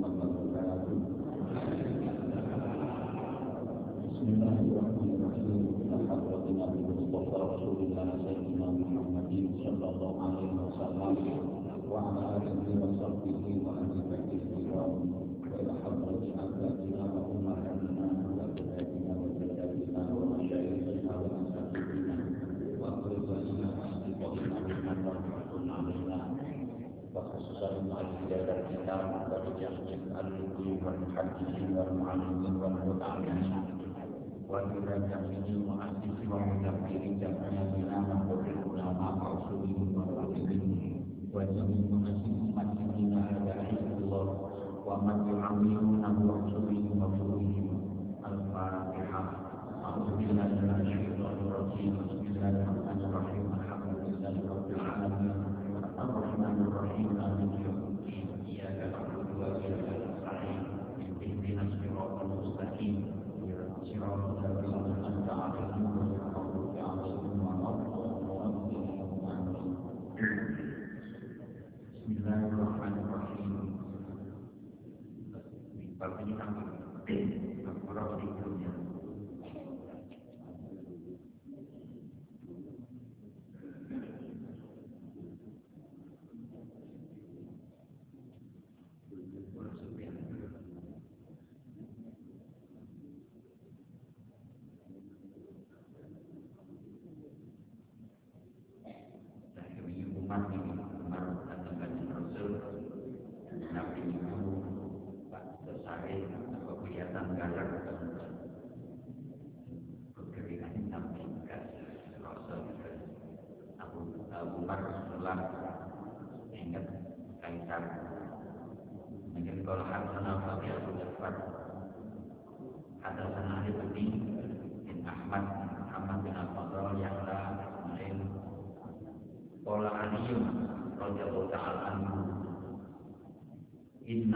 وبركاته بسم الله الرحمن الرحيم إلى حضرة النبي المصطفى رسول الله سيدنا محمد صلى الله عليه وسلم وعلى آله وصحبه وأهل بيته الكرام المؤسسين ومدبرين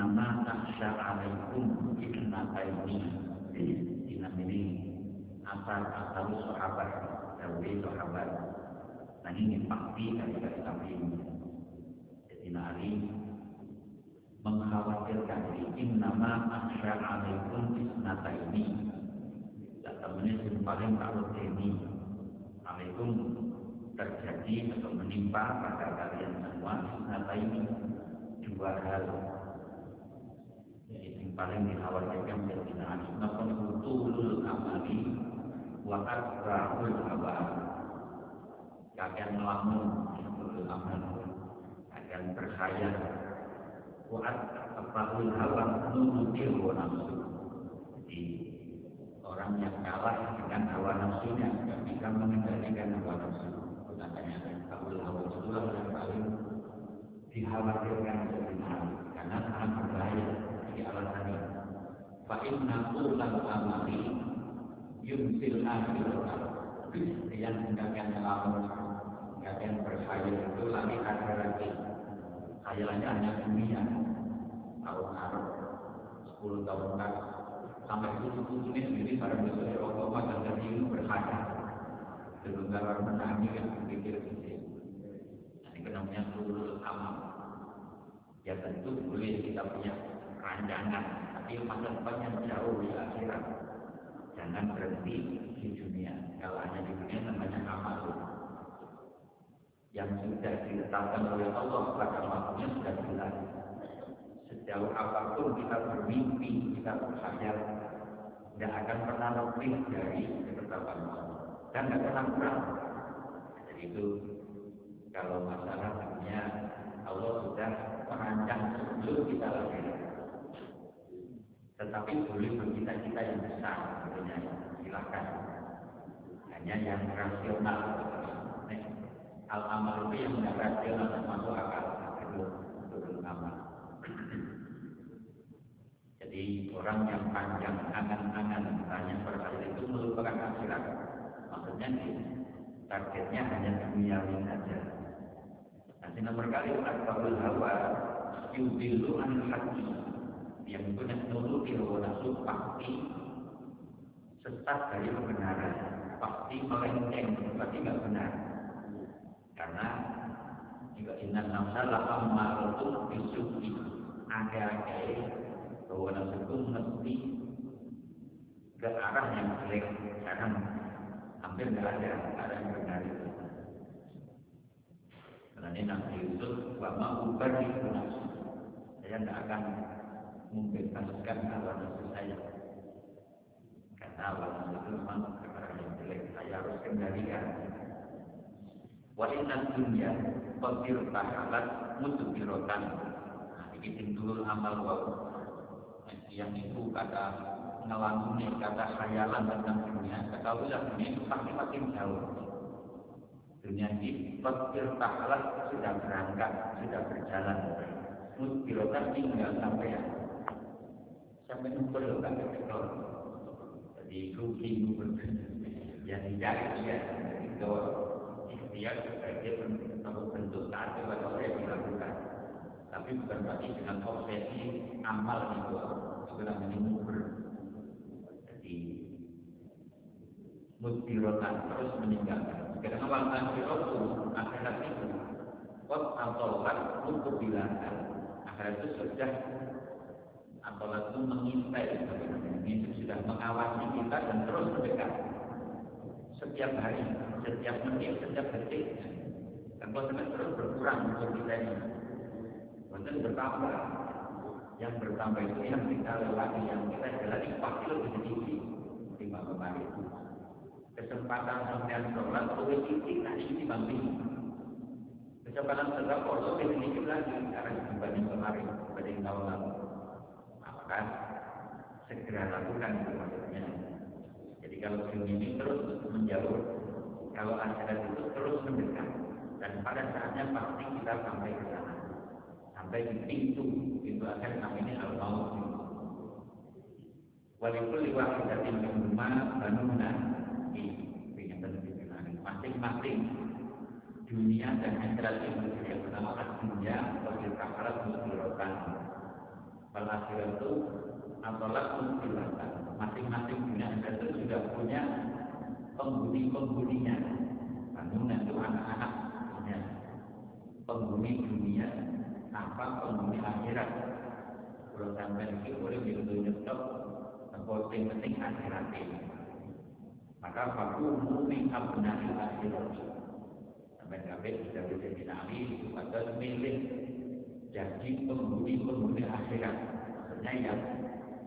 Innama takhsha alaikum ibnataini Inam ini asal asal sahabat. Dawi sahabat. Nah ini pasti dari dari kami Jadi Ali mengkhawatirkan Innama takhsha alaikum ibnataini Temennya yang paling takut ini Alaikum terjadi atau menimpa pada kalian semua nata ini dua hal paling dikhawatirkan Ali nafas utulul amali wa akrahul hawa akan melamun utulul amal. Akan berkhayal wa akrahul hawa nuruti hawa nafsu. Jadi orang yang kalah dengan hawa nafsunya tidak bisa mengendalikan hawa nafsu. Katanya Abdul Hawa Rasulullah yang paling dikhawatirkan sebenarnya karena sangat berbahaya di alasan ini. Fa inna ulal amali yumsil akhirat yang hendaknya melamun yang berkhayal itu lagi ada lagi. Khayalannya hanya dunia tahun Arab 10 tahun kan sampai tujuh ini sendiri pada besok Eropa dan tadi itu berkhayal. Sebentar menangi kan berpikir pikir ini namanya sulul amal ya tentu boleh kita punya rancangan tapi masa depannya jauh di akhirat. Jangan berhenti di dunia. Kalau hanya di dunia namanya amal yang sudah diletakkan oleh Allah pada waktunya sudah jelas. Sejauh apa pun kita bermimpi kita berkhayal tidak akan pernah lebih dari ketetapan Allah. Dan tidak pernah kurang. Jadi itu kalau masalah Allah sudah merancang sebelum kita lahir. Tetapi boleh bercita-cita yang besar, tentunya silakan. Hanya yang rasional. Al amal itu yang tidak rasional termasuk akal itu turun amal. Jadi orang yang panjang angan-angan tanya berkali itu melupakan akhirat maksudnya targetnya hanya duniawi saja. Nanti nomor kali akbarul hawa yudilu an hati yang nuruti hawa nafsu pasti sesat dari kebenaran, pasti melenceng, pasti nggak benar. Karena juga ingat nafsa lah amaratu bisuki. Agak-agak bahwa nafsu itu mesti ke arah yang jelek. Sekarang hampir nggak ada arah yang benar itu. Karena ini Nabi Yusuf wama ubah itu nafsu saya tidak akan membebaskan nafsu saya. Karena nafsu itu memang arah yang jelek. Saya harus kendalikan. Wa inna dunya qadil tahalat mutbirotan nah ini dulu amal wa yang itu kata ngelanguni kata khayalan tentang dunia. Ketahuilah dunia itu pasti makin jauh. Dunia ini qadil tahalat sudah berangkat sudah berjalan. Mutbirotan tinggal sampai sampai numpul kan jadi rugi numpul yang dicari ya itu ikhtiar sebagai bentuk taat kepada Allah yang dilakukan. Tapi bukan berarti dengan obsesi amal itu itu namanya mubur. Jadi mutirotan terus meninggalkan. Karena awal akhirat itu akhirat itu kot ataulat untuk bilangkan akhirat itu sudah atau itu mengintai itu sudah mengawasi kita dan terus mendekat setiap hari, setiap menit, setiap detik. Konsumen terus berkurang untuk kita ini. Konsumen bertambah. Yang bertambah itu yang kita lewati, yang kita jalani pasti lebih sedikit timbang kemarin. Kesempatan sampai sholat lebih sedikit tadi timbang ini. Kesempatan sedekah lebih sedikit lagi sekarang dibanding kemarin, dibanding tahun lalu. Maka segera lakukan itu maksudnya. Jadi kalau ini terus menjauh, kalau akhirat itu terus mendekat, dan pada saatnya pasti kita sampai ke sana, sampai di pintu pintu akhir namanya al maut. Walikul wahidatin minhuma banunan ini masing-masing dunia dan akhirat itu yang pertama dunia wajib kafarat musbirotan. Kalau akhirat itu atolak musbirotan masing-masing dunia itu sudah punya penghuni-penghuninya. Bangunan itu anak-anak punya penghuni dunia apa penghuni akhirat. Kalau sampai ini boleh ditunjuk penting penting akhirat. Maka aku mumi abnai akhirat. Sampai sampai sudah bisa dinali itu pada milik jadi penghuni-penghuni akhirat. Maksudnya yang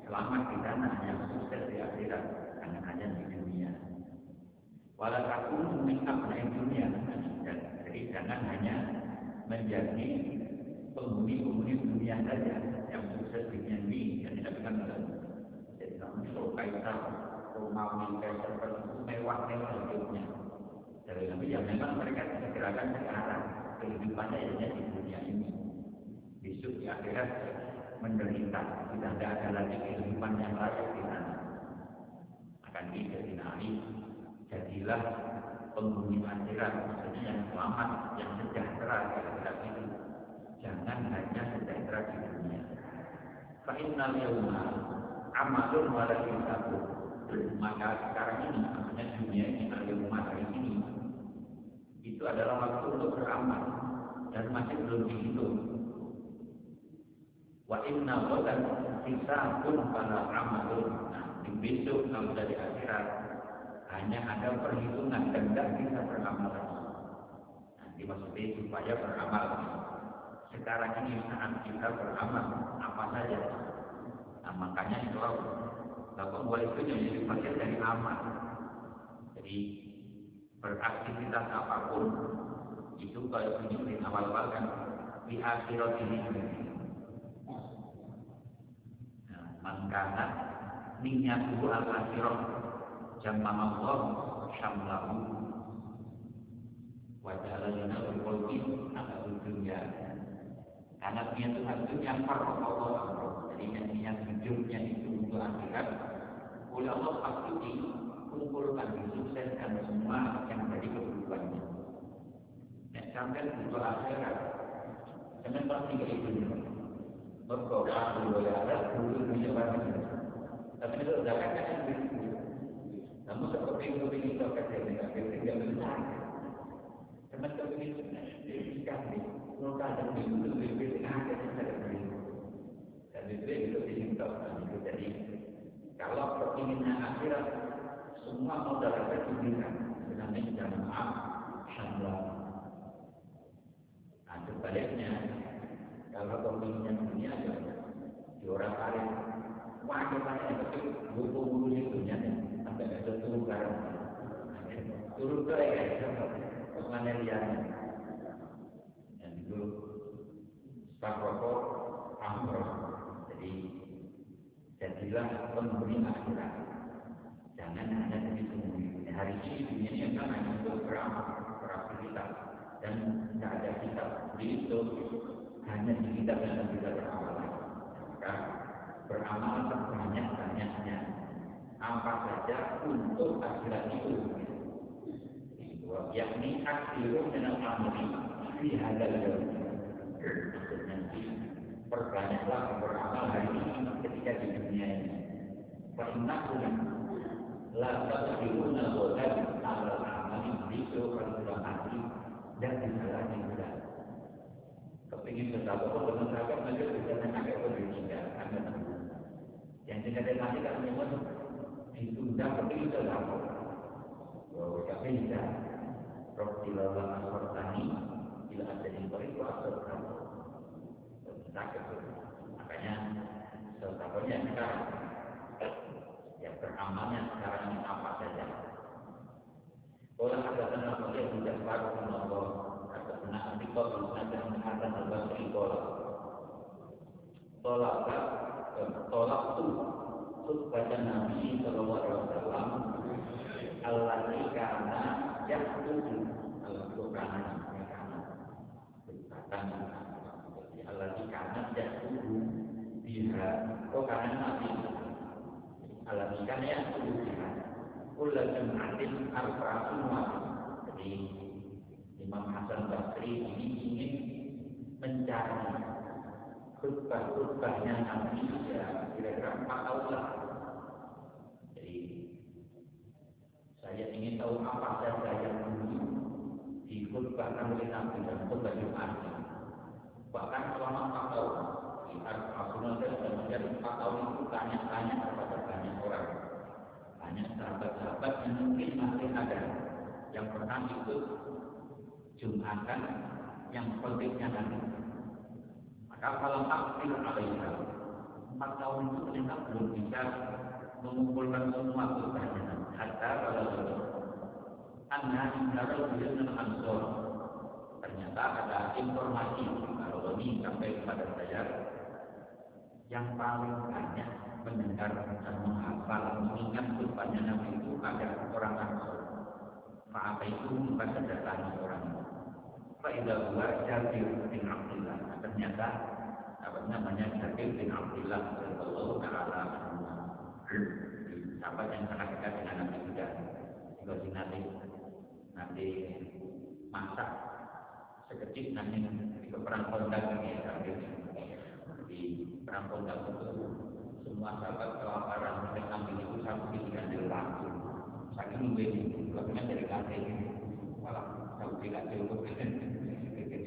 selamat di sana yang sukses di akhirat. Jangan hanya di dunia. Walau aku minta menaik dunia. Jadi jangan hanya menjadi penghuni-penghuni dunia saja yang sukses di dunia ini. Yang tidak akan jadi kamu so kaisar Romawi kaisar itu mewah-mewah hidupnya. Dari tapi ya memang mereka segerakan sekarang kehidupannya hanya di dunia ini. di akhirat menderita. Tidak ada lagi kehidupan yang layak di sana. Akan dijadinai jadilah penghuni akhirat maksudnya yang selamat yang sejahtera di akhirat itu. Jangan hanya sejahtera di dunia. Fa'innal yawma amalun wala hisabu maka sekarang ini maksudnya dunia ini al hari ini itu adalah waktu untuk beramal. Dan masih belum dihitung wa inna wadan hisabun pada amalun nah di besok kalau dari akhirat hanya ada perhitungan dan tidak bisa beramal. Lagi nanti maksudnya supaya beramal. Sekarang ini saat kita beramal apa saja? Nah makanya kalau Bapak buat itu jadi bagian dari amal. Jadi beraktivitas apa pun itu kalau ini awal-awal kan di akhirat ini mangkana niyyatuhu al-akhirah. Jamma Allah syamlahu. Wa ja'ala lana fil qalbi ala dunya karena niat itu harus yang farq Allah. Jadi yang niat hidupnya itu untuk akhirat. Oleh Allah pasti dikumpulkan disukseskan semua yang menjadi kebutuhannya. Dan sampai butuh akhirat jangan pasti itu berdoa ada dulu punya barang tapi itu zakat kan begitu namun seperti itu ini zakat yang tidak tidak benar karena kepingin sekali kalau ada itu lebih ada tidak begitu dan itu itu diminta kalau keinginnya akhirat semua modal kita diberikan dengan jangan maaf nah sebaliknya kalau keinginnya dunia ya di orang kali banyak tapi buku buku di dunia sampai ada turun garam turun ke ya ke mana lihatnya dan itu rokok amroh jadi jadilah penghuni akhirat. Jangan hanya jadi penghuni hari ini dunia hanya untuk beramal beraktivitas dan tidak ada kitab itu hanya di kitab yang bisa beramal. Maka beramal banyak banyaknya apa saja untuk akhirat itu. Yakni akhiru dengan amri di hadal nanti perbanyaklah beramal hari ini ketika di dunia ini. Innakum la taqdiruna ghadan ala amali bisu kalau dan kesalahan yang berat kepingin bersabar dengan sabar nanti bisa anda yang ada nanti kan memang ditunda kepingin bersabar Oh, tapi tidak Rabbila wa asfartani Bila ada di bawah itu asfartani Sakit Makanya Setahunya sekarang Ya beramalnya sekarang ini apa saja Kalau ada tanah Maka tidak baru Allah Ada tanah Antikor Ada Hasan al-Basri Kola Tolak Tolak tu Baca Nabi Sallallahu Alaihi Wasallam Allah karena yahdudu Al-Quran. Bukan Allah karena yahdudu Biha. Oh karena Nabi? Allah karena yahdudu Biha. Kula jematin Al-Quran Jadi Imam Hasan Basri ini ingin mencari khutbah-khutbahnya Nabi ya kira-kira empat tahun lah Saya ingin tahu apa saja yang dulu dikhutbahkan oleh Nabi dan khutbah Jumat. Bahkan selama empat tahun di Rasulullah dan kemudian empat tahun itu tanya-tanya kepada banyak orang, banyak sahabat-sahabat yang mungkin masih ada yang pernah ikut Jumatan yang pentingnya nanti. Maka kalau takdir alaiha empat tahun itu ternyata belum bisa mengumpulkan semua khutbahnya hatta kalau anna indara dengan ansor ternyata ada informasi kalau ini sampai kepada saya yang paling banyak mendengar dan menghafal mengingat rupanya Nabi itu ada orang ansor. Apa itu? Bukan kedatangan orang itu Faidah gua Jabir bin Abdullah. Ternyata apa namanya Jabir bin Abdullah Sallallahu Taala sahabat yang sangat dekat dengan Nabi juga. Si nanti nanti masak sekecil nanti di perang kondang ini sambil di perang kondang itu semua sahabat kelaparan mereka ambil itu sampai diambil langsung saking ini bahkan dari kasih malah sampai kasih untuk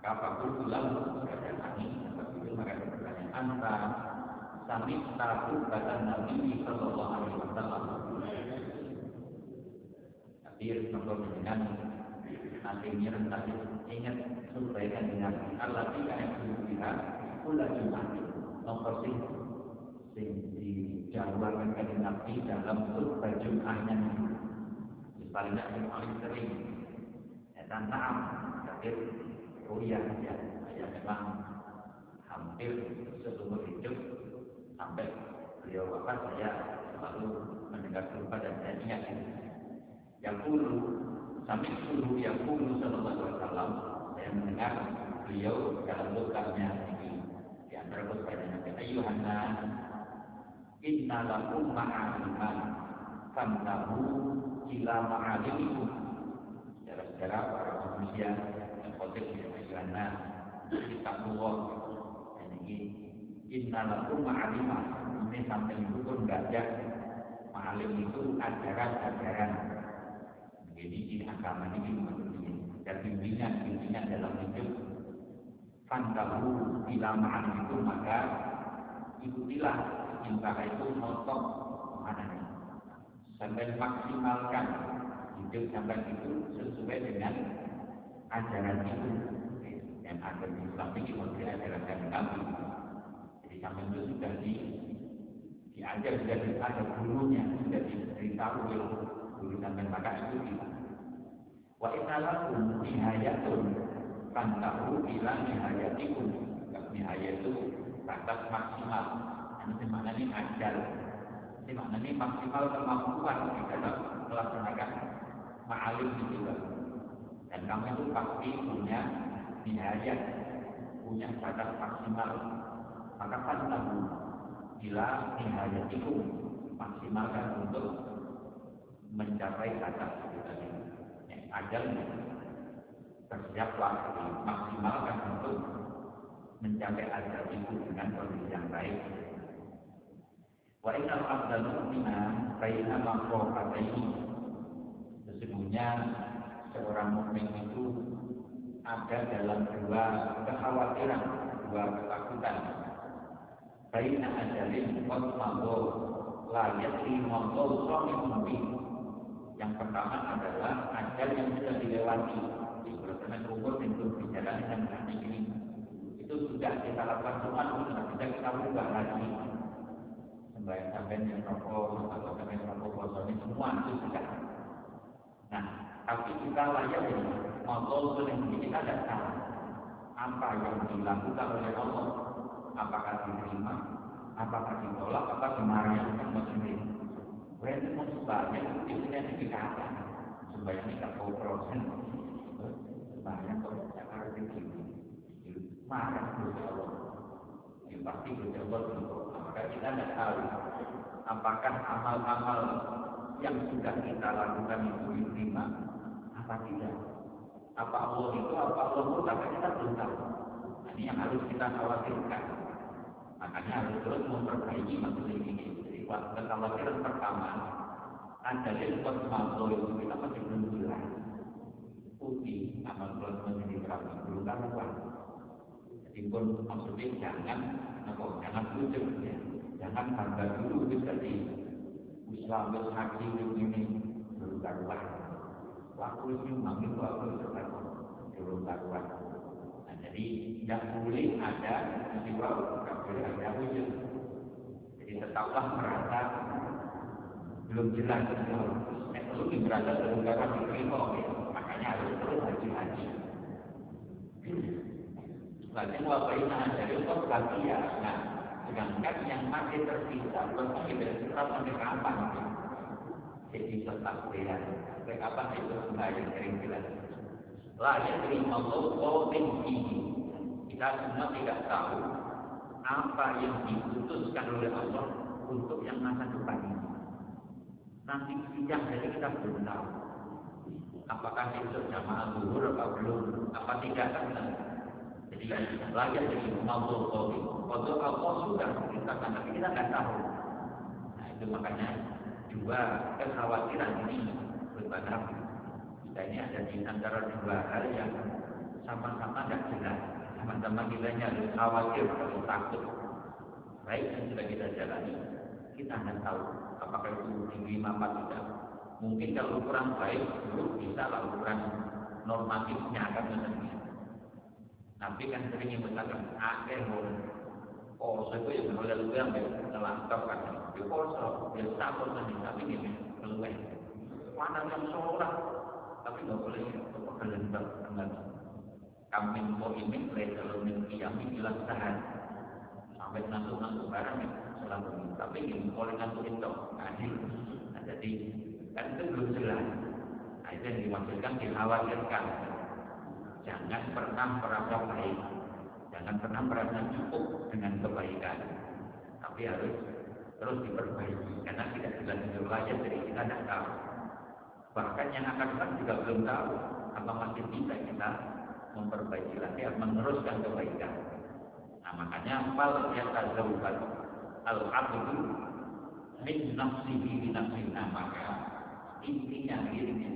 Fakul Ulam berkata kami itu maka pertanyaan anta sami tahu kata Nabi Sallallahu Alaihi Wasallam. Tapi nomor dengan nantinya nanti ingat supaya dengan Allah tidak yang berpihak pula Jumat nomor sing ke Nabi dalam khutbah Jumatnya paling yang paling sering ya tapi iya ya ya memang hampir seluruh hidup sampai beliau wafat saya selalu mendengar khutbah dan saya ingat ini. Yang dulu sampai dulu yang dulu sallallahu alaihi wasallam saya mendengar beliau dalam khutbahnya ini. Di antara khutbahnya Nabi ayuhan nas inna lakum ma'aliman fantahu ila ma'alimikum secara-secara para manusia yang khotib Masyurana kitabullah dan ini inna lakum ma'aliman ini sampai hukum belajar ma'alim itu ajaran-ajaran. Jadi ini agama ini dan bimbingan bimbingan dalam hidup fantahu ila ma'alimikum maka ikutilah cinta itu notok mana sampai maksimalkan hidup sampai itu sesuai dengan ajaran itu yang ada di Islam ini menjadi ajaran dari Nabi jadi sampai itu sudah di diajar sudah ada gurunya sudah diberitahu oleh guru sampai maka itu kita wa inalakum nihayatun fantahu ila nihayatikum. Nihayat itu batas maksimal. Ini maknanya ajar. Ini maknanya maksimal kemampuan di dalam melaksanakan ma'alim itu dan kamu itu pasti punya nihayat punya batas maksimal. Maka tahu bila nihayat itu maksimalkan untuk mencapai itu tadi ya, ajar bersiaplah maksimalkan untuk mencapai ajar itu dengan kondisi yang baik. Wa innal abdal mu'mina baina maqrafataini. Sesungguhnya seorang mukmin itu ada dalam dua kekhawatiran, dua ketakutan. Baina ajalin qad mambo la yati mambo suami Yang pertama adalah ajal yang sudah dilewati. Di bulan umur itu berjalan dengan hati ini. Itu sudah kita lakukan semua, sudah kita kita ubah lagi baik sampai yang rokok atau sampai rokok botol ini semua itu sudah. Nah, tapi kita layak ini, motor yang kita tidak tahu apa yang dilakukan oleh Allah, apakah diterima, apakah ditolak, apa dimarahi. Wah itu mau sebanyak itu sertifikatan, sebanyak ini tak tahu proses, sebanyak kalau tidak harus diterima. Marah Allah, yang pasti berjawab untuk maka kita tidak tahu apakah amal-amal yang sudah kita lakukan itu diterima apa tidak. Apa Allah itu, apa Allah itu, tapi kita belum tahu. Nah, ini yang harus kita khawatirkan. Makanya harus terus memperbaiki masalah ini. Jadi kekhawatiran pertama, ada yang buat makhluk itu kita masih belum jelas. Putih, amal belum menjadi terang, belum karuan. Jadi pun maksudnya jangan apa jangan ujung ya jangan bangga dulu bisa di Islam hakim ini dulu karuan waktu itu manggil waktu itu dulu karuan nah, jadi tidak boleh ada peristiwa tidak boleh ada wujud jadi tetaplah merasa belum jelas teknologi merasa belum karuan diterima ya. makanya harus terus haji-haji Berarti wabaina dari kok ya. Nah, sedangkan yang masih tersisa belum lagi tersisa sampai kapan? Jadi tetap lihat sampai kapan itu sering jelas. Layak terima Allah ini. Kita semua tidak tahu apa yang diputuskan oleh Allah untuk yang masa depan ini. Nanti siang jadi kita belum tahu. Apakah itu jamaah zuhur atau belum? Apa tidak kan? Jadi jadi mampu kopi. Waktu Allah sudah memerintahkan, tapi kita nggak tahu. Nah itu makanya dua kekhawatiran ini berbeda. Kita ini ada di antara dua hal yang sama-sama tidak jelas. Sama-sama kita harus khawatir, harus takut. Baik yang sudah kita jalani, kita tidak tahu apakah itu diterima apa tidak. Mungkin kalau kurang baik, dulu bisa lah ukuran normatifnya akan menjadi Nabi kan sering menyebutkan akhir poso itu yang mulai yang ngelangkap kan di poso dia satu tadi tapi ini keluar mana yang sholat? Tapi nggak boleh pekerjaan dengan kami mau kalau min kiyami bilang tahan sampai ngantuk ngantuk barang ya ini. Tapi ini boleh ngantuk itu nah jadi kan itu belum jelas. Nah itu yang dimaksudkan dikhawatirkan. Jangan pernah merasa baik. Jangan pernah merasa cukup dengan kebaikan. Tapi harus terus diperbaiki. Karena tidak bisa layak jadi kita tidak tahu. Bahkan yang akan datang juga belum tahu apa masih bisa kita memperbaiki lagi meneruskan kebaikan. Nah makanya fal yatazawwad. Al abdu min nafsihi bi nafsihi. Maka intinya dirinya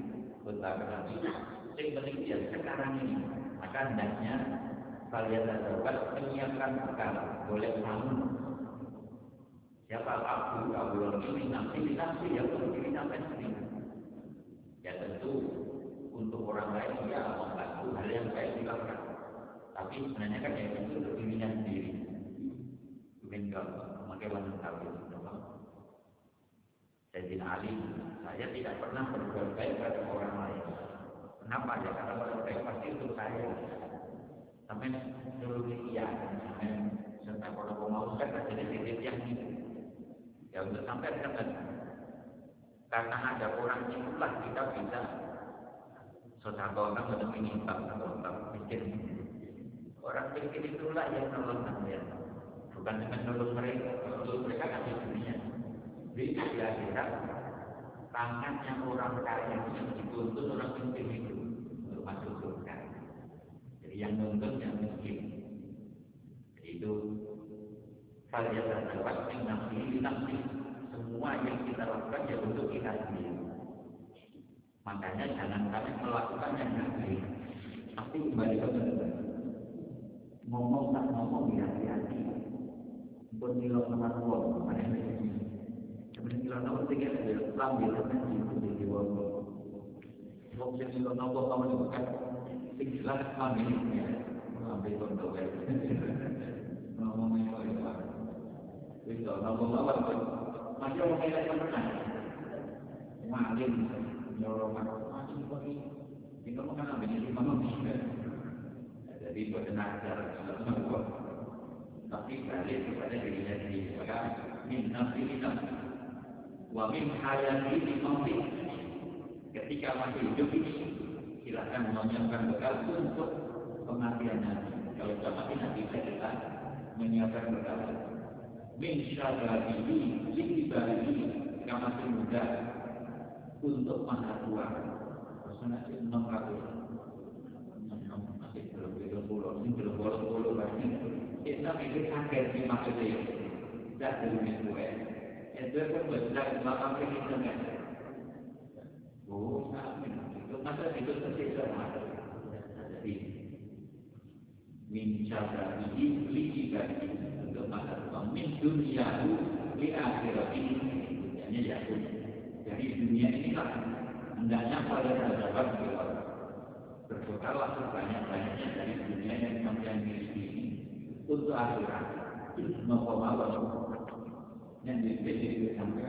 betapa itu yang penting sekarang ini maka hendaknya kalian dapat menyiapkan bekal. Boleh bangun siapa aku kalau ini nanti nanti ya diri sampai sendiri ya tentu untuk orang lain ya membantu hal yang baik dilakukan tapi sebenarnya kan ya itu untuk dirinya sendiri mungkin kalau memakai wanita tahu Sayyidina Ali, saya tidak pernah berbuat baik pada orang lain. Kenapa ya? Karena berbuat baik pasti untuk saya. Sampai dulu iya, sampai sampai kalau mau kan titik yang itu. Ya untuk sampai kan karena ada orang itulah kita bisa orang untuk atau tak miskin. Orang miskin itulah yang nolong saya. Bukan dengan nolong mereka, nolong mereka kasih dunia di akhirat tangannya orang kaya yang dituntut orang miskin itu untuk masuk surga. Jadi yang nuntut yang miskin. Jadi itu Faliatan dapat nafsi nafsi semua yang kita lakukan ya untuk kita sendiri. Makanya jangan kami melakukan yang. Tapi kembali ke ngomong tak ngomong ya hati-hati. Pun nilai nomor dua, mana yang Menilai nomor tiga adalah Islam bila nanti menjadi wabah. Sebab yang nilai nomor kamu itu kan jelas Islam ini ya. Ambil contoh ya. Ngomong ya. Yang. Kita apa ini. Jadi tapi balik kepada dirinya sendiri. Maka min nafsi nafsi wa min hayati mati ketika masih hidup ini silakan menyiapkan bekal untuk kematian nanti kalau sudah mati nanti kita menyiapkan bekal min syagarihi likibarihi yang masih muda untuk masa tua sih enam ratus. Masih belum belum puluh ini belum puluh puluh lagi kita mikir kaget di maksudnya tidak dari tua itu pun besar belakang kehidupan. Oh, itu masa itu tersisa Jadi. Min syabarihi li masa depan min dunyahu li akhirati dunyanya ya jadi dunia inilah hendaknya pada sahabat berbekallah sebanyak-banyaknya dari dunia yang kalian miliki ini untuk akhirat. Nopo mawar yang dipilih sampai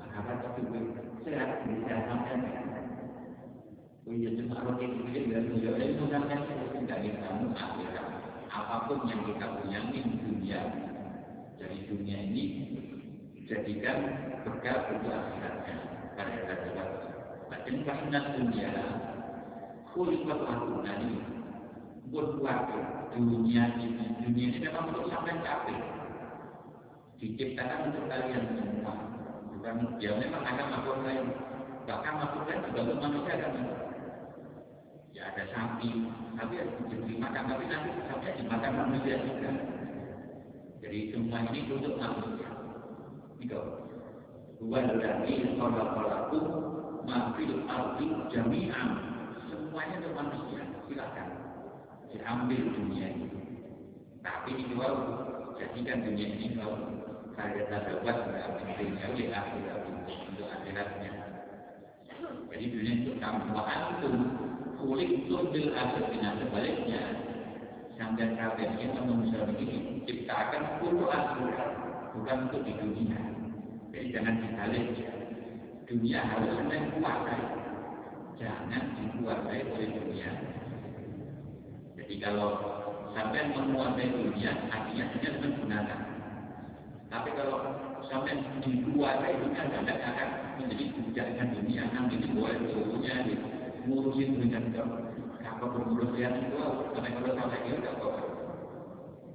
harap juga sehat bisa sampai punya cuma roti kecil dan beliau dan mudah-mudahan kita tidak bisa mengakhirkan apa pun yang kita punya di dunia dari dunia ini jadikan bekal untuk akhiratnya karena kita dapat Bahkan karena dunia kulipat aku nanti berbuat dunia ini dunia ini memang untuk sampai capek diciptakan untuk kalian semua. Bukan ya memang ada makhluk lain. Bahkan makhluk lain juga manusia kan. Ya ada sapi, tapi harus dimakan, tapi nanti sapi dimakan manusia juga. Jadi semua ini untuk manusia. Itu. Wallahi khalaqalaku ma fil ardi jami'an. Semuanya untuk manusia. Silakan diambil dunia ini. Tapi ini wow, jadikan dunia ini kalau saya dapat pentingnya di akhirat untuk akhiratnya. Jadi dunia itu kamu antum kulit bil akhirnya sebaliknya sampai kafirnya manusia ini ciptakan untuk akhirat bukan untuk di dunia. Jadi jangan dibalik Dunia harus yang kuasai. Jangan dikuasai oleh dunia. Jadi kalau sampai menguasai dunia, artinya hanya menggunakan tapi kalau sampai dikuasai dunia tidak akan menjadi bujaknya dunia. Nanti boleh seluruhnya ngurusin dunia itu. Apa yang itu, sampai kalau sampai itu tidak apa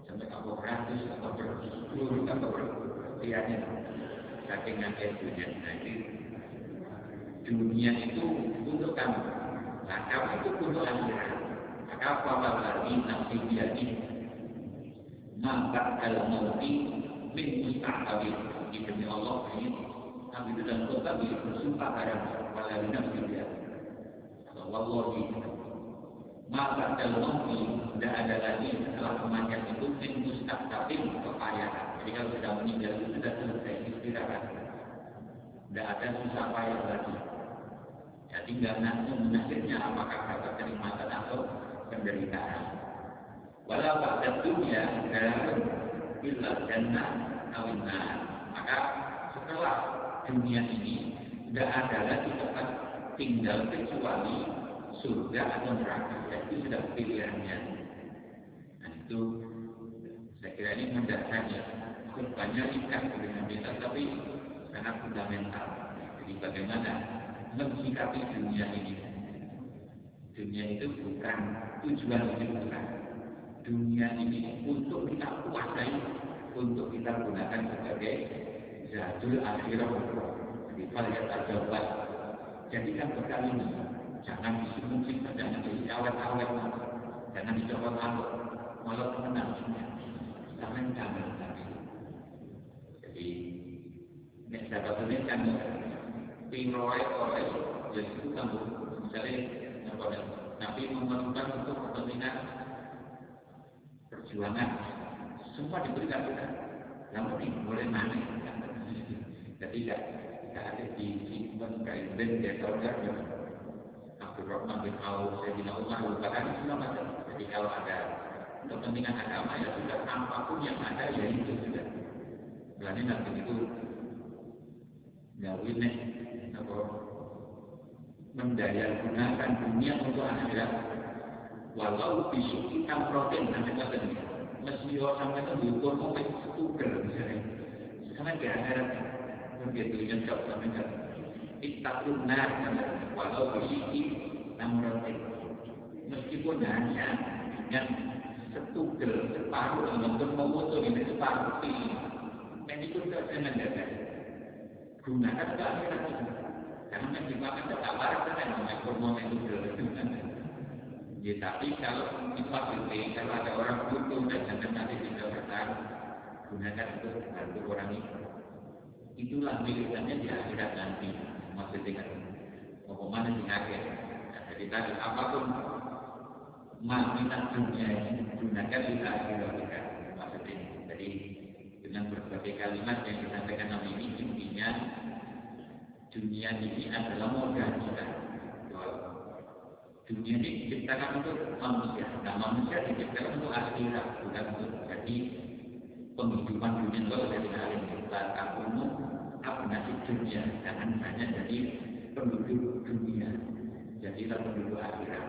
Sampai apa ratus atau berpuluh atau kepastiannya saking ngakeh dunia itu dunia itu untuk kamu. Nah kamu itu untuk akhirat. Maka apa lagi nafsi biadi maka dalam mauti min mustaqabil demi Allah ini. Itu dalam kota bersumpah barang pada nafsi biadi Wallahi. Maka dalam tidak ada lagi setelah kematian itu min mustaqabil kepayahan jadi kalau sudah meninggal itu sudah selesai istirahat. Tidak ada susah payah lagi. Ya tinggal nanti nasibnya apakah dapat kenikmatan atau penderitaan. Walau pada dunia dalam bila jannah awinna maka setelah dunia ini tidak ada lagi tempat tinggal kecuali surga atau neraka. Itu sudah pilihannya. Nah itu saya kira ini mendasarnya kurbannya ikan dengan kita tapi sangat fundamental. Jadi bagaimana mensikapi dunia ini? Dunia itu bukan tujuan hidup kita dunia ini untuk kita kuasai untuk kita gunakan sebagai zadul akhirat jadi kalian terjawab jadikan bekal ini. Jangan disembunyi jangan diawet-awet jangan dicoba malu malah menang jangan jangan jadi nek sahabat ini kan pinroy oleh jadi itu kan misalnya apa Nabi memerlukan untuk kepentingan perjuangan. Semua diberikan kita namun ini boleh mana jadi tidak ada di simpan kain dia tahu kan Abdul Rahman bin Auf, Sayyidina Umar, bahkan semua macam. Jadi kalau ada kepentingan agama ya sudah apa pun yang ada ya itu sudah. Berarti nanti itu nyawin apa mendaya gunakan dunia untuk akhirat walau bisu kita protein sampai kata ini mesti orang sampai itu diukur mau tuker misalnya sama kayak akhirat yang jauh sampai kata ittaqun nar walau bisu namrotin meskipun hanya dengan setugel separuh untuk memotong ini separuh ini dan itu tidak dengan dasar gunakan ke akhirat itu karena yang dimakan tetap waras kan mengatur momen itu ya tapi kalau sifat itu kalau ada orang butuh dan jangan nanti tidak bertahan gunakan untuk bantu orang itu itulah milikannya di akhirat nanti maksudnya kan mana di akhir nah, jadi tadi apa pun minat dunia ini gunakan di akhirat kita maksudnya jadi dengan berbagai kalimat yang disampaikan Nabi ini intinya dunia ini adalah modal kita. Dunia ini diciptakan untuk manusia. Nah, manusia diciptakan untuk akhirat, bukan untuk jadi penghidupan dunia jadi hal yang kita umum abnasi dunia jangan hanya jadi penduduk dunia jadilah penduduk akhirat.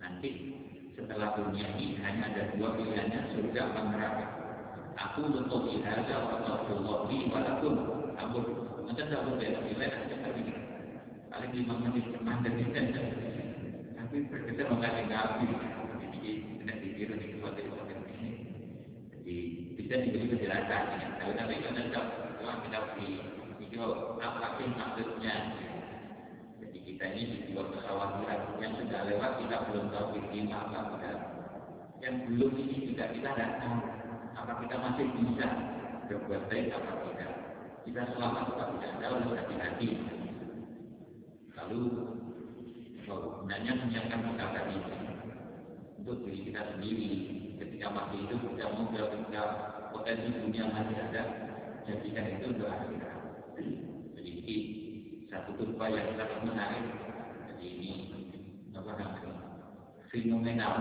Nanti setelah dunia ini hanya ada dua pilihannya surga atau neraka? Aku untuk ihada wa taqullah li wa lakum aku macam tak boleh bila ada kami paling lima menit mandek tapi berkata mengenai nabi jadi tidak dikira di yang ini jadi bisa diberi penjelasan kalau nanti kan ada Kita beri video apa sih maksudnya. Jadi kita ini di dua kekhawatiran yang sudah lewat kita belum tahu ini apa tidak yang belum ini juga kita tidak tahu apa kita masih bisa berbuat baik apa tidak. Kita selamat atau tidak harus hati-hati. Lalu gunanya menyiapkan bekal tadi untuk diri kita sendiri ketika masih hidup kita mau ketika potensi dunia masih ada jadikan itu untuk akhirat jadi ini satu kurva yang sangat menarik. Jadi ini apa namanya fenomenal.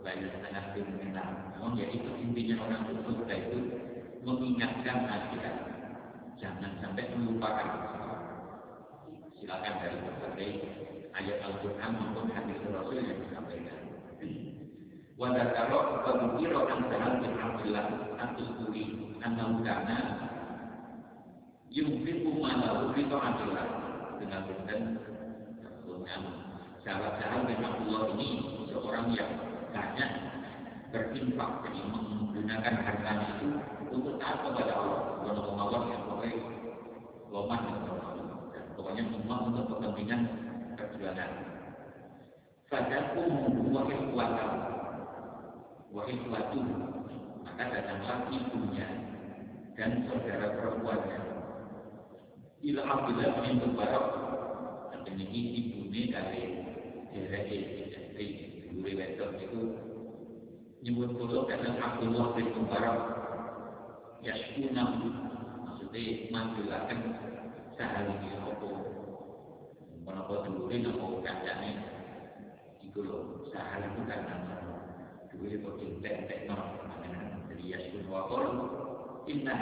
Banyak sangat fenomenal. Namun itu intinya orang surga itu mengingatkan akhirat jangan sampai melupakan. Silakan dari berbagai ayat Al-Quran maupun hadis Rasul yang disampaikan Wadakaro pemukiro an sahal bin Abdullah At-Tusturi Annahu kana Yumfiku malahu fi ta'atillah Dengan dengan dengan sahabat-sahabat bin Abdullah ini seorang yang banyak berinfak jadi menggunakan itu untuk taat kepada Allah. Kalau mawar yang pokoknya loman dan pokoknya semua untuk kepentingan perjuangan. Fadakum wa ikhwatam wa ikhwatu maka datanglah ibunya dan saudara perempuannya. Ila Abdullah bin Mubarak dan ini ibunya dari dari istri Guru Wedok itu nyebut dulu karena Abdullah bin Mubarak. Yashkuna maksudnya manggilkan sehari ini apa? Kenapa dulu ini apa kancane itu loh sehari itu karena inna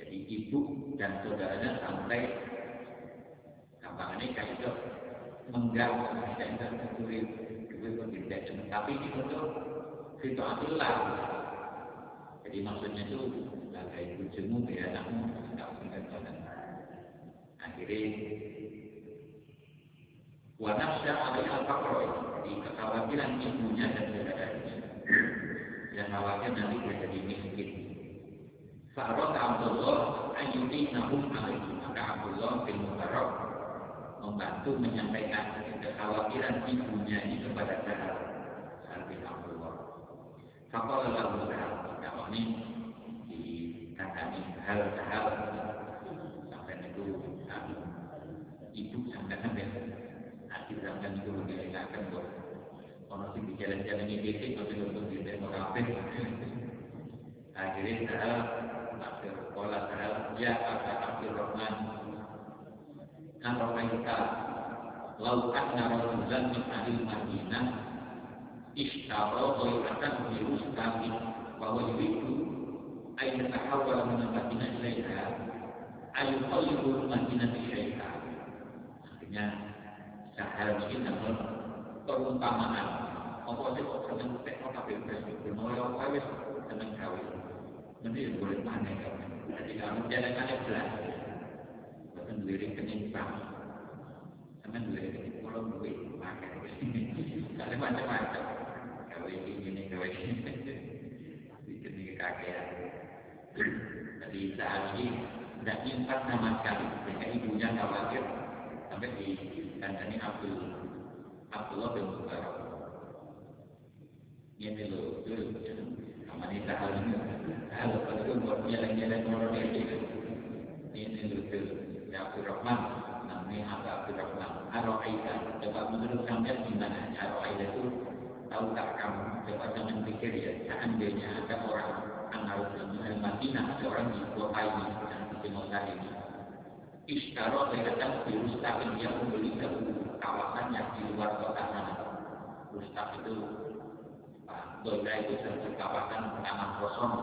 jadi ibu dan saudaranya sampai gampangannya kayak itu mengganggu kayak itu mencuri duit tidak tapi itu tuh situasilah jadi maksudnya itu sebagai bujumu ya anakmu tidak punya jalan akhirnya wanafsya ada al-fakro jadi kekhawatiran ibunya dan saudaranya yang khawatir nanti dia jadi miskin. Fa'arad Abdullah ayuti nahum alaihi. Maka Abdullah bin Mubarak membantu menyampaikan kekhawatiran ibunya ini kepada Sahal Sahal bin Abdullah. Fakal lalu Sahal kalau ini dikandani hal Sahal sampai itu ibu sampai sampai hati sampai itu mengelakkan buat orang sih jalan-jalan ini tapi untuk di demo kafe. Akhirnya Sahal Akhir Kuala Sahal ya kata Abdul Rahman kan kita lau anna rajulan ahli Madinah ishtara ghairatan bi rustamin wa huwa yuridu ay yatahawwala min al-Madinah artinya sahal ini adalah perumpamaan apa sih kok seneng tekno kabeh wis ngono ya wis seneng gawe nanti boleh mana jadi kamu jangan kalian belas bukan lirik kenimpang sama lirik kalau duit makan ada macam-macam kalau ini ini kalau ini bikin ini kakean jadi saat ini tidak nyimpan sama sekali sehingga ibunya khawatir sampai di kandani Abdul Abdullah bin Mubarak ini loh itu wanita hal ini hal itu buat jalan-jalan orang ini. Ini lucu ya Abdul Rahman namanya Abdul Rahman Aro'aida coba menurut sampai gimana? Aro'aida itu tahu tak kamu? Coba jangan pikir ya. Seandainya ada orang anak di Madinah ada orang di kota ini yang di Timur ini. Ishtaro datang di Rustaq dia membeli satu kawasan yang di luar kota sana Rustaq itu Doida itu satu kawasan taman kosong.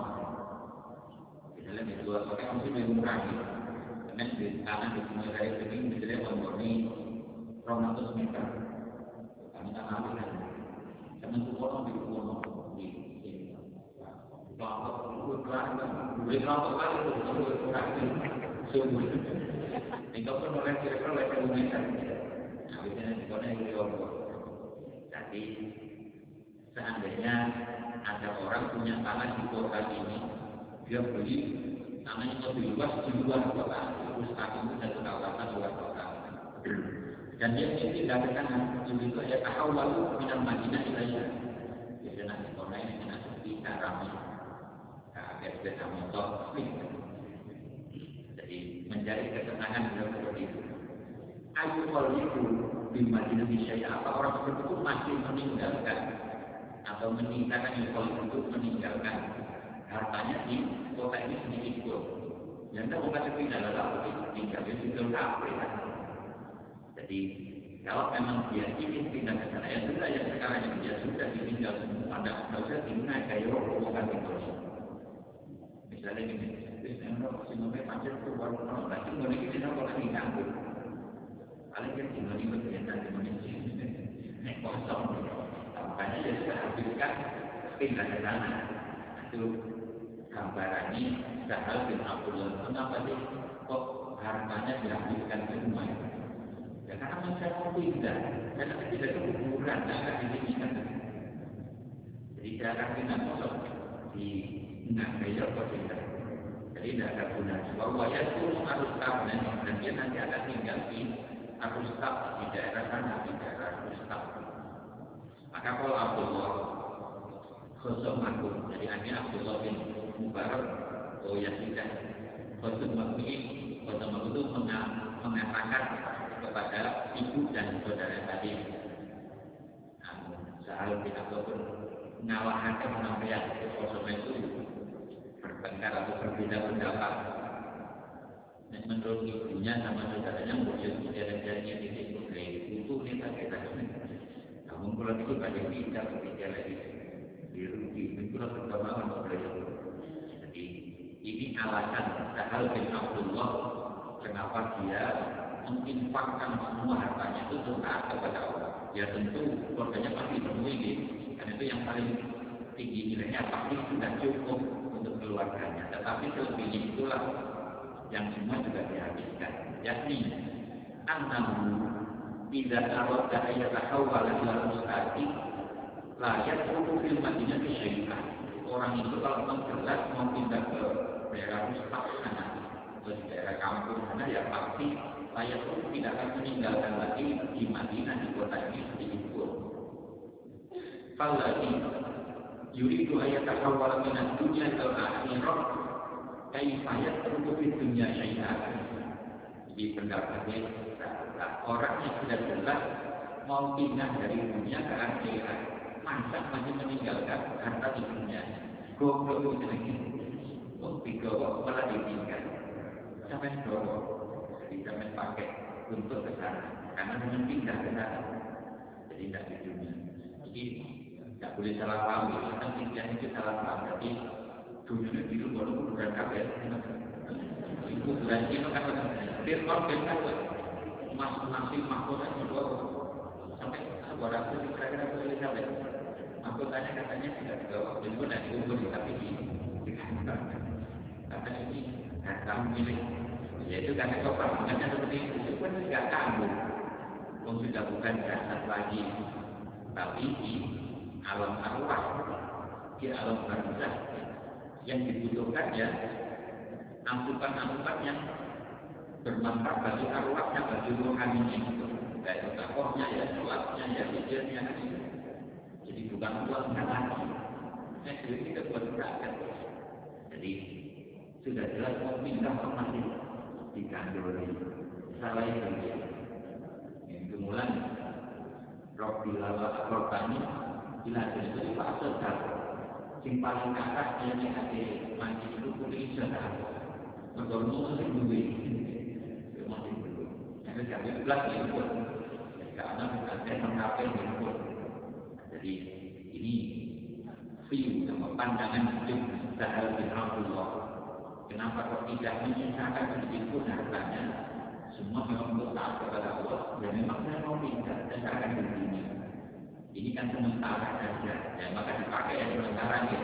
Misalnya di luar kota mesti lebih murah gitu. Di tanah di sini dari sini misalnya memurni 200 meter. Kami tak ambil kan. Karena itu orang di Kuwono di sini. Bapak, gue kelar kan. Gue kelar kali itu, gue kurang Sungguh. Hingga pun oleh kira-kira oleh. Biasanya di kota yang Jadi seandainya ada orang punya tanah di kota ini, dia beli tanahnya lebih luas di luar kota, terus kaki itu satu kawasan luar kota. Dan dia tidak ke sana, itu itu ya tahu lalu minat Madinah ilaiya. Jadi nanti kota ini kena sepi, ramai, agak sepeda motor, jadi mencari ketenangan dalam seperti itu. Ayu itu Madinah bisa apa orang itu masih meninggalkan atau meninggalkan impor untuk meninggalkan hartanya di kota ini sedikit pun. Yang tak bukan sepindah adalah tinggalnya di kafe. Jadi kalau memang dia ingin pindah ke sana, ya sudah yang sekarang yang dia sudah ditinggal semua, ada nggak usah tinggal kayak rombongan itu. Misalnya gini, Bismillah, masih mau pacar itu baru mau, nanti mau ini kita kalau lagi nganggur. Paling kan tinggal di bagian nanti mau ini kosong makanya dia sudah habiskan pindah ke sana. Itu gambarannya Sahal bin Abdullah. Kenapa sih kok hartanya dihabiskan semua? Ya karena macam mau pindah, karena tidak ada kuburan, tidak di kan. Jadi jarang pindah kosong. di beda kok tidak. Jadi tidak ada gunanya. Bahwa ya itu harus tahu dan dia nanti akan tinggal di harus tahu di daerah sana di daerah harus tahu. Maka kalau Abdullah Khosum aku, jadi ini Abdullah bin Mubarak, oh ya tidak. Khosum aku ini, Khosum aku itu mengatakan kepada ibu dan saudara tadi. Sahal bin Abdullah ngalahaken sampeyan Khosum itu bertengkar atau berbeda pendapat. Dan menurut ibunya sama saudaranya mungkin jalan-jalannya titik putri itu kita kita namun kalau itu pada kita berbicara lagi. Dirugi itulah perkembangan budaya jadi ini alasan Sahal bin Abdullah kenapa dia menginfakkan semua hartanya itu untuk kepada Allah. Ya tentu keluarganya pasti ini karena itu yang paling tinggi nilainya pasti sudah cukup untuk keluarganya. Tetapi selebihnya itulah yang semua juga dihabiskan. Yakni annahu tidak kalau ayat tahawwal ila mustaqim layak untuk fil madinah syai'ah. Orang itu kalau memang jelas mau pindah ke daerah mustaq sana di daerah kampung sana ya pasti layak untuk tidak akan meninggalkan lagi di Madinah di kota ini sedikit pun. Falati yuridu ayatahawwal min ad-dunya ila al-akhirah kaifa yatruku fi dunya syai'an di pendapatnya orang yang sudah jelas mau pindah dari dunia ke akhirat masa masih meninggalkan harta di dunia. Goblok itu lagi. Oh digawa malah ditinggal. Sampai gawa jadi sampai pakai untuk ke sana. Karena dengan pindah ke sana. Jadi tidak di dunia. Jadi tidak boleh salah paham. Kan impian itu salah paham. Jadi dunia itu walaupun bukan kabel itu bulan itu kan firman firman mas nasi mahkota juga sampai rasul di kira-kira boleh sampai. Mahkotanya katanya tidak dibawa. Jadi pun tidak dikubur tapi di karena ini nah, kamu milik. Yaitu karena kepahamannya seperti itu itu pun tidak kamu pun sudah bukan jasad lagi. Tapi di alam arwah di alam barzah yang dibutuhkan ya angkutan-angkutan yang bermanfaat bagi arwahnya, bagi rohaninya itu. Baik tokohnya, ya sholatnya, ya hijirnya. Jadi bukan uangnya lagi. Nah, duit kita buat berangkat. Jadi sudah jelas mau pindah ke masih dikandori. Salah itu dia. Yang kemudian Rob bilala Robbani bila itu fase satu. Sing paling dia nih ada. Mandi itu kulit sedang. Itu duit itu jadi belas input karena bukan mencapai input jadi ini view sama pandangan hidup Abdullah. Kenapa kok tidak menyisakan sedikit pun semua memang untuk taat kepada Allah. Dan memang saya mau pindah dan akan ini kan sementara saja. Ya maka dipakai yang sementara ya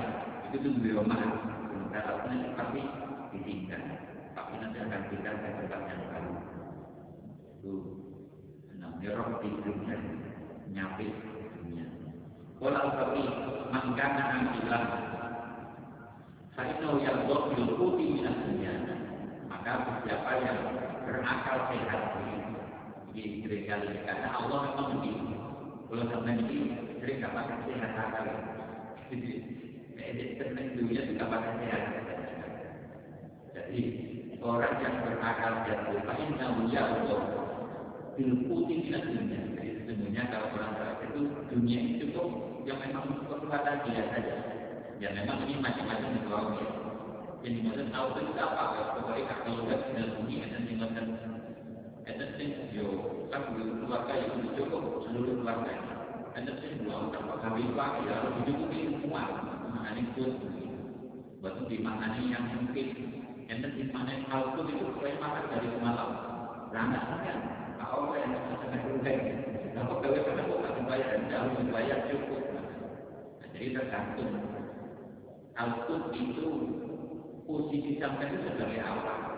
itu tuh mah sementara pasti ditinggal. Tapi nanti akan pindah ke tempat yang baru. Itu namanya roh di dunia. Nyapit dunia. Walau tapi mangkana angkilan Fa'inau yang dokil kuti minat dunia. Maka siapa yang berakal sehat Ini sering kali Karena Allah memang begini Kalau sampai ini sering gak pakai sehat akal. Jadi Senang dunia juga pakai sehat Jadi Orang yang berakal jatuh Fa'inau ya Allah Bilkuti minat dunia. Jadi sesungguhnya kalau orang berakal itu Dunia itu kok yang memang kekuatan dia saja. Ya memang ini macam-macam dikelola yang dimaksud tahu itu apa ya pokoknya kalau sudah bunyi ada dimaksud ada sih yo kan keluarga yang cukup seluruh keluarga. Ada sih dua orang kami pak ya dicukupi semua. Mana pun batu di mana yang mungkin. Yang di mana hal itu itu supaya makan dari semalam. Rangka kan kalau yang sangat rugi kalau kalau karena kok dibayar harus dibayar cukup. Jadi tergantung. Al-Qud itu posisi sampai itu sebagai apa?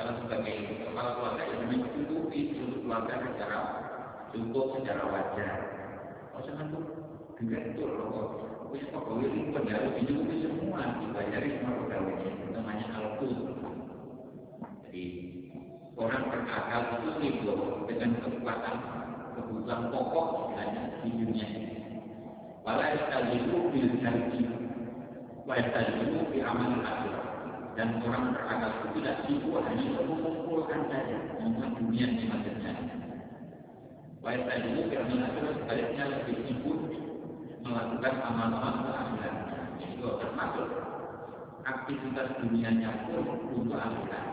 karena sebagai kepala keluarga yang mencukupi untuk keluarga secara cukup secara wajar. Oh jangan tuh enggak itu loh. Wis pegawai ini pegawai dicukupi semua dibayari semua pegawainya namanya alku. Jadi orang berakal itu ridho dengan kekuatan kebutuhan pokok hanya di dunia ini. Walau itu bil itu, walau itu di amal akhirat. Dan orang berakal itu tidak sibuk hanya mengumpulkan saja, mengumpulkan dunia ini. Wa yastajibu bi amal akhir sebaliknya lebih sibuk melakukan amal-amal keakhiran. Itu termasuk aktivitas dunianya pun untuk akhirat.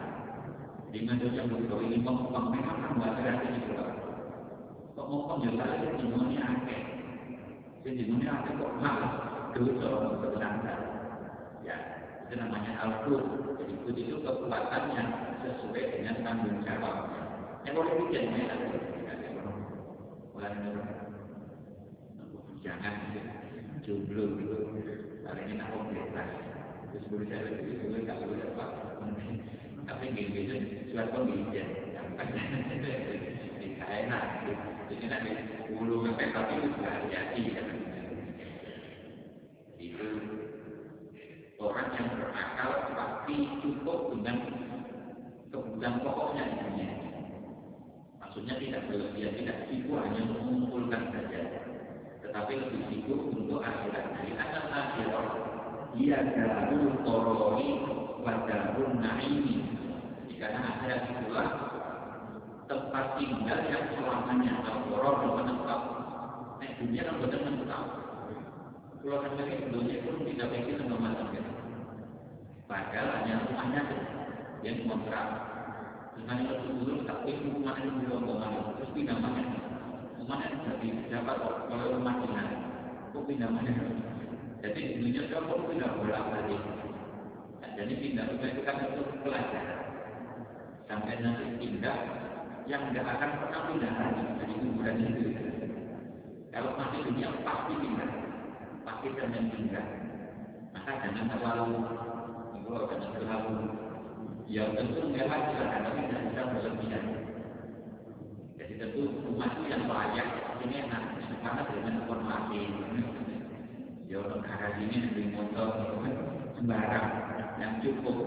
Dengan dosa bodoh ini memang memang membuat kreatif itu Kok mau penjelasan itu dunia akeh. Dunia akeh kok malas dosa berlanggar. Itu namanya al-qur. Jadi itu kekuatannya sesuai dengan tanggung jawabnya. Yang boleh bikin ya, Bulan jangan jomblo gitu. Kali ini aku bebas. Terus berusaha itu sebenarnya tak boleh apa. Tapi gitu suatu bijan. Tidak enak. Jadi nanti bulu sampai kaki itu sudah hati Itu orang yang berakal pasti cukup dengan kebutuhan pokoknya di dunia. Maksudnya tidak berlebihan, tidak sibuk hanya mengumpulkan saja, tetapi lebih sibuk untuk akhirat. Jadi akan akhirat dia darul korori wa darul naimi. Karena akhirat itulah tempat tinggal yang selamanya. Kalau koror menetap, nah dunia kan benar menetap. Kalau sampai dunia pun tidak pikir sama macam Padahal hanya rumahnya yang kontrak. Dengan itu dulu tapi rumahnya belum ke mana. Terus pindah mana? Rumahnya jadi dapat kalau rumah. Kok pindah mana? Jadi dunia pun tidak bolak balik. Jadi pindah rumah itu kan untuk pelajaran. Sampai nanti pindah yang tidak akan pernah pindah lagi dari kuburan itu. Kalau masih dunia pasti pindah, pasti akan pindah. Maka jangan terlalu, jangan terlalu, ya tentu silakan, tapi tidak bisa berlebihan. Jadi tentu rumah itu yang layak, ini enak, karena dengan informasi. Ya negara ini lebih motor, sembarang yang cukup.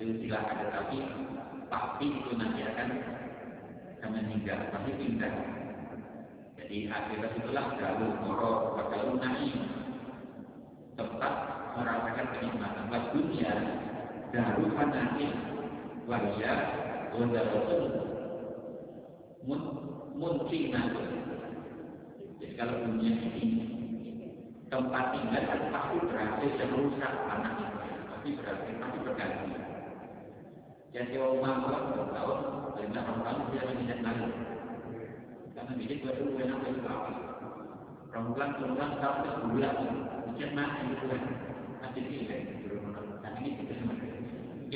Itu silakan tetapi pasti itu nanti akan meninggal, pasti pindah. Jadi akhirat itulah galuh moro, galuh naim. Tempat merasakan kenikmatan. Bagi dunia, fanatik, wajah, wadaratun, mun, muncinatun. Jadi kalau dunia ini tempat tinggal pasti berhasil yang rusak itu, pasti berhasil, pasti berganti. Jadi orang mampu dua tahun, lima orang dia tidak lagi. Karena dia dua dulu apa itu apa? Perempuan perempuan tahun ke bulan, mungkin mana itu kan? Ini kita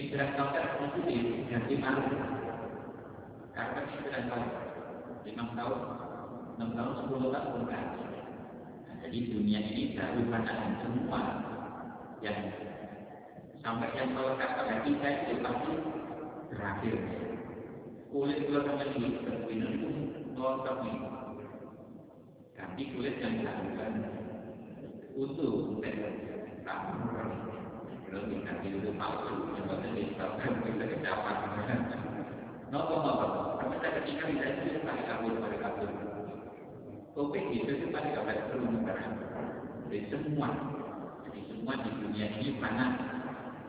Istirahat kau kan mesti diganti malu. Karena istirahat kau lima tahun, enam tahun, sepuluh tahun kan. Jadi dunia ini baru pandangan semua yang sampai yang melekat pada kita itu pasti berakhir. Kulit kulit ini berpindah itu nonton ini. Ganti kulit yang dilakukan kita tapi saya ketika bisa itu kabur kabur. Topik itu itu pakai kabur terus barang. Jadi semua, jadi semua di dunia ini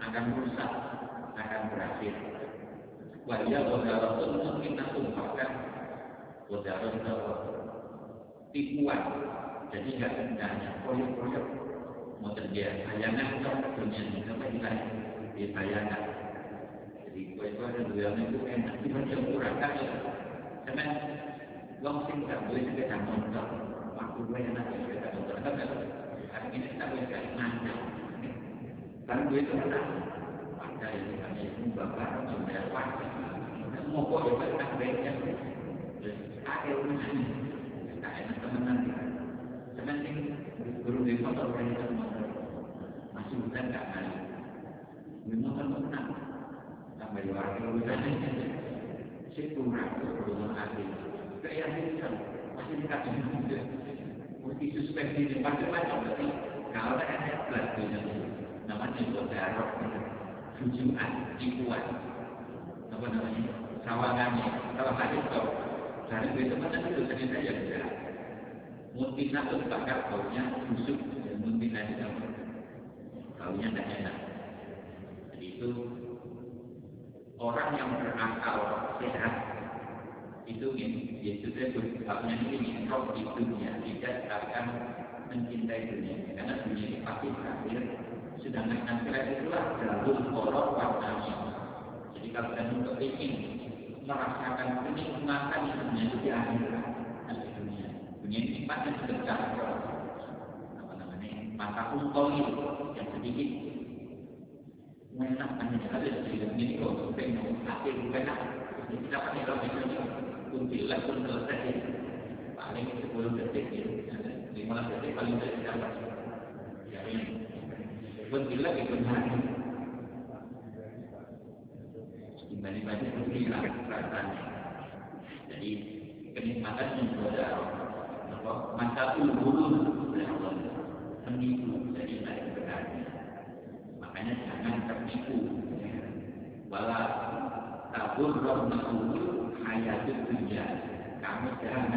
akan rusak, akan berakhir. Wadaratun mungkin tumpahkan tipuan. Jadi nggak proyek-proyek mau terjadi bayangan kan ini sampai kita di. Jadi kue itu ada dua itu enak, yang kurang kan ya. Karena uang boleh motor, waktu gue enak ya sepeda motor. Kan hari ini kita boleh kayak. Karena gue itu enak, ada yang kami bapak sudah pasti mau kok ya kan tak enak temenan. Teman ini guru di kan bukan tak malu di motor menang sampai keyakinan masih dikasih mesti suspensi di macam-macam berarti kalau ada ada pelakunya namanya tujuan tipuan apa namanya? Sawangannya. Kalau dari mana itu muntina itu bakar baunya busuk. Dan itu baunya tidak enak. Jadi itu orang yang berakal sehat itu ini itu sebabnya ini roh di dunia tidak akan mencintai dunia. Karena dunia ini pasti berakhir sedangkan akhirat itulah jalur kolor warnanya. Jadi kalau kamu kepingin merasakan kenikmatan dunia itu di akhirat dunia. Dunia ini sifatnya sedekah mata untung itu yang sedikit. Menyenangkan ini ada ini kok pengen enak kita kuntilah pun selesai. Paling sepuluh detik ya. Lima detik paling ya ini. Itu itu hilang rasanya. Jadi kenikmatan yang ada apa? Masa bulu oleh Menipu jadi tidak sebenarnya makanya jangan tertipu wala tabur roh nahulu hayat dunia. Kamu jangan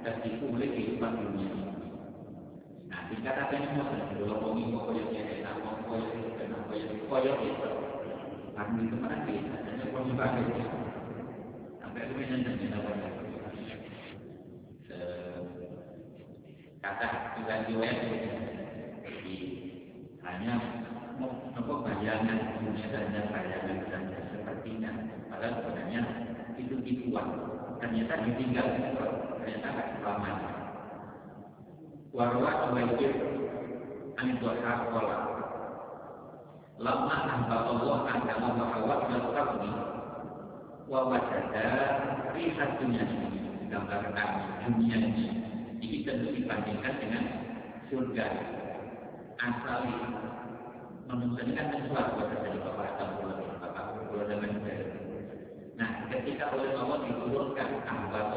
tertipu oleh kehidupan dunia nah dikatakan mau kalau mau ingin koyok ya enak koyok enak koyok koyok itu. Karena itu mana kita hanya mau dipakai sampai itu menyentuh kita banyak kata juga riwayat hanya apa bayangan saja bayangan saja sepertinya. Padahal sebenarnya itu tipuan ternyata ditinggal ternyata tidak selamat. Warwa wajib anidwasa kola. Lama hamba Allah adalah bahwa berkabni wa wajada rihat dunia ini gambarkan dunia ini. Ini tentu dibandingkan dengan surga asal manusia ini kan sesuatu dari bapak atau bapak pulau dan lain Nah, ketika oleh Allah diturunkan ahwat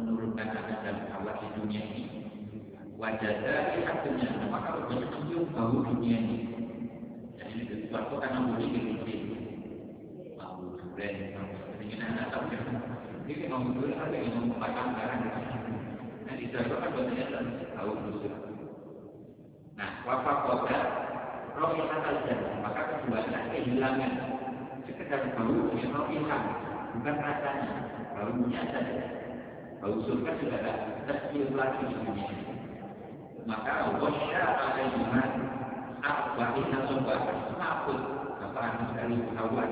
menurunkan anak dan ahwat di dunia ini, wajah lihat dunia, maka rupanya mencium bau dunia ini. Dan ini sesuatu karena boleh dibikin bau durian, ingin anak tahu kan? Ini mau durian ada yang mau makan barang. Nah, sana kan banyak bau busuk. Nah, wafat kota, roh yang akan maka keduanya kehilangan sekedar bau yang mau hilang, bukan rasanya, baunya saja. Bau surga sudah tidak tercium lagi di dunia ini. Maka wasya alaihiman arba'ina sobat takut apa sekali kawan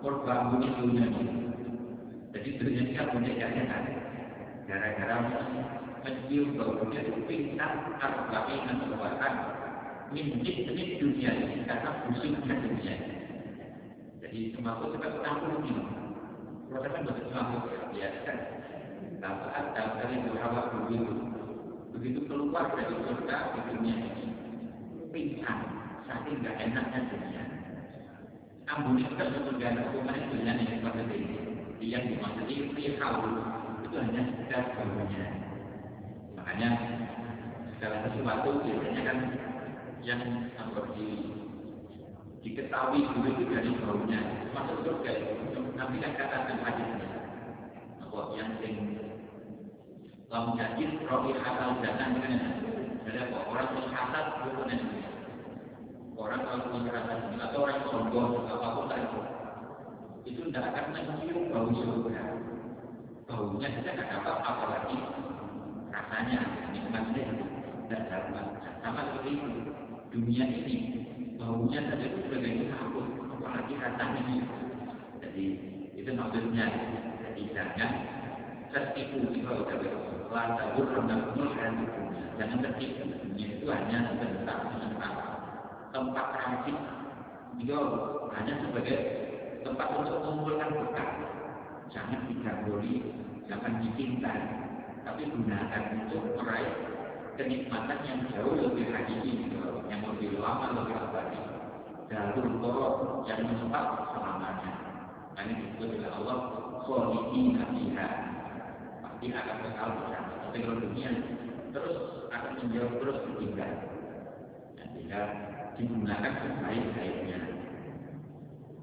korbannya dunia ini. Jadi dunia ini kan punya jangan gara-gara mencium baunya itu pingsan arba'ina sobat min jid dunia ini karena busuknya dunia. Jadi semangkuk kita tampil ini. Proses kan bentuk semangkuk ya, kan. Dapat dalam kali berhawa begitu. Begitu keluar dari surga di dunia ini, pingsan, saking nggak enaknya dunia. Ambun itu kan surga hukuman dunia ini seperti ini. Yang dimaksud ini itu hanya sekedar baunya. Makanya segala sesuatu biasanya kan yang seperti diketahui dulu itu dari baunya. Masuk surga nanti kan katakan hadisnya. Bahwa yang sing lam jadid rohi hatal jannah dengan jadi apa? Orang yang hasad bukan orang kalau punya rasa atau orang sombong apa pun itu itu tidak akan mencium bau surga. Baunya tidak dapat apalagi rasanya nikmatnya tidak dapat sama seperti itu. Dunia ini baunya saja itu sebagai takut apalagi rasanya ini. Jadi itu maksudnya. Jadi jangan tertipu. Kalau dari lantai berendam melihat dunia. Jangan tertipu. Dunia itu hanya sebentar sementara tempat transit. Itu hanya sebagai tempat untuk mengumpulkan bekal jangan digandoli jangan dicintai tapi gunakan untuk meraih kenikmatan yang jauh lebih hakiki yang lebih lama lebih abadi. Jalur korok yang menetap selamanya. Nah, ini disebut oleh Allah kholiki nabiha pasti akan kekal bersama kalau dunia terus akan menjauh terus ditinggal dan tidak digunakan sebaik-baiknya.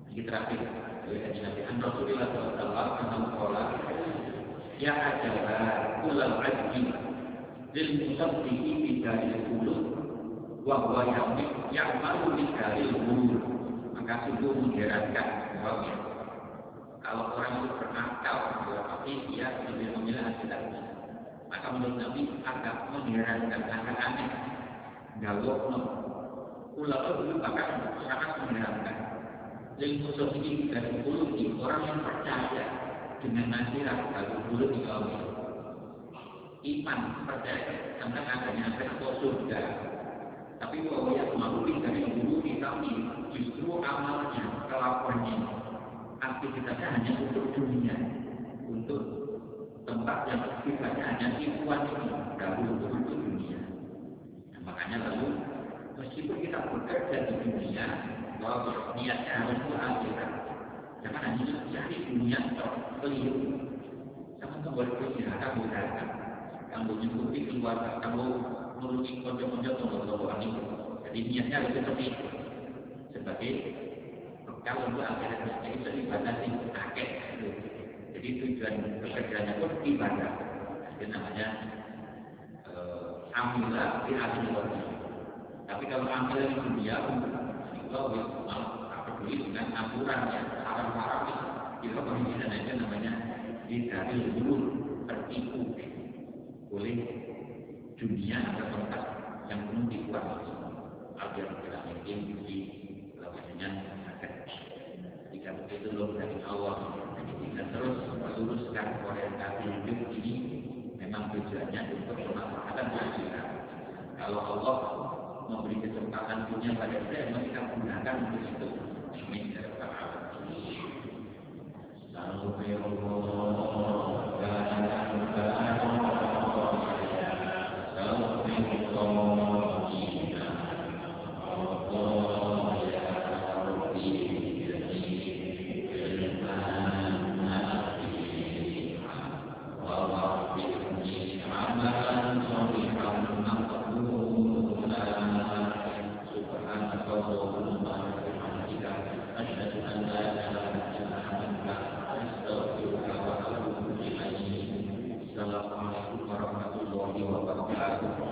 Ini terakhir. Dari Nabi An Rasulullah SAW Anam Ya ajalah Kulal ajli Lil musabdihi Bidari kulub Wahwa yang malu Bidari kulub Maka sungguh mengherankan Kalau orang itu berakal Tapi dia lebih memilih hasil Maka menurut Nabi agak mengherankan Agak aneh. Gawok Ulama dulu bahkan sangat mengherankan. Lil ini dari di orang yang percaya dengan nasihat dari mulut di Allah. Iman percaya tentang adanya atau surga. Tapi bahwa yang mampu dari dulu kami justru amalnya, kelakuannya, aktivitasnya hanya untuk dunia, untuk tempat yang sifatnya hanya tipuan ini, dahulu untuk, untuk dunia. Nah, makanya lalu meskipun kita bekerja di dunia, bahwa niatnya harus hanya cari dunia atau keliru. Jangan membuat kejahatan kejahatan. Kamu menyukupi keluarga, kamu nuruti kode-kode tombol-tombolan itu. Jadi niatnya harus seperti itu. Sebagai bekal untuk akhirat jadi bisa dibatasi akeh. Jadi tujuan pekerjaannya pun ibadah. Itu namanya uh, amilah di akhir Tapi kalau ambil di dunia, logis malah peduli dengan aturan yang haram-haram itu pemikiran aja namanya dari dulu tertipu. Oleh dunia atau tempat yang penuh dibuat agar tidak mungkin di lawannya akan jika begitu loh dari awal kita terus meluruskan orientasi hidup ini memang tujuannya untuk kemaslahatan akhirat kalau Allah memberi kesempatan dunia pada kita yang kita gunakan untuk itu. أستغفر الله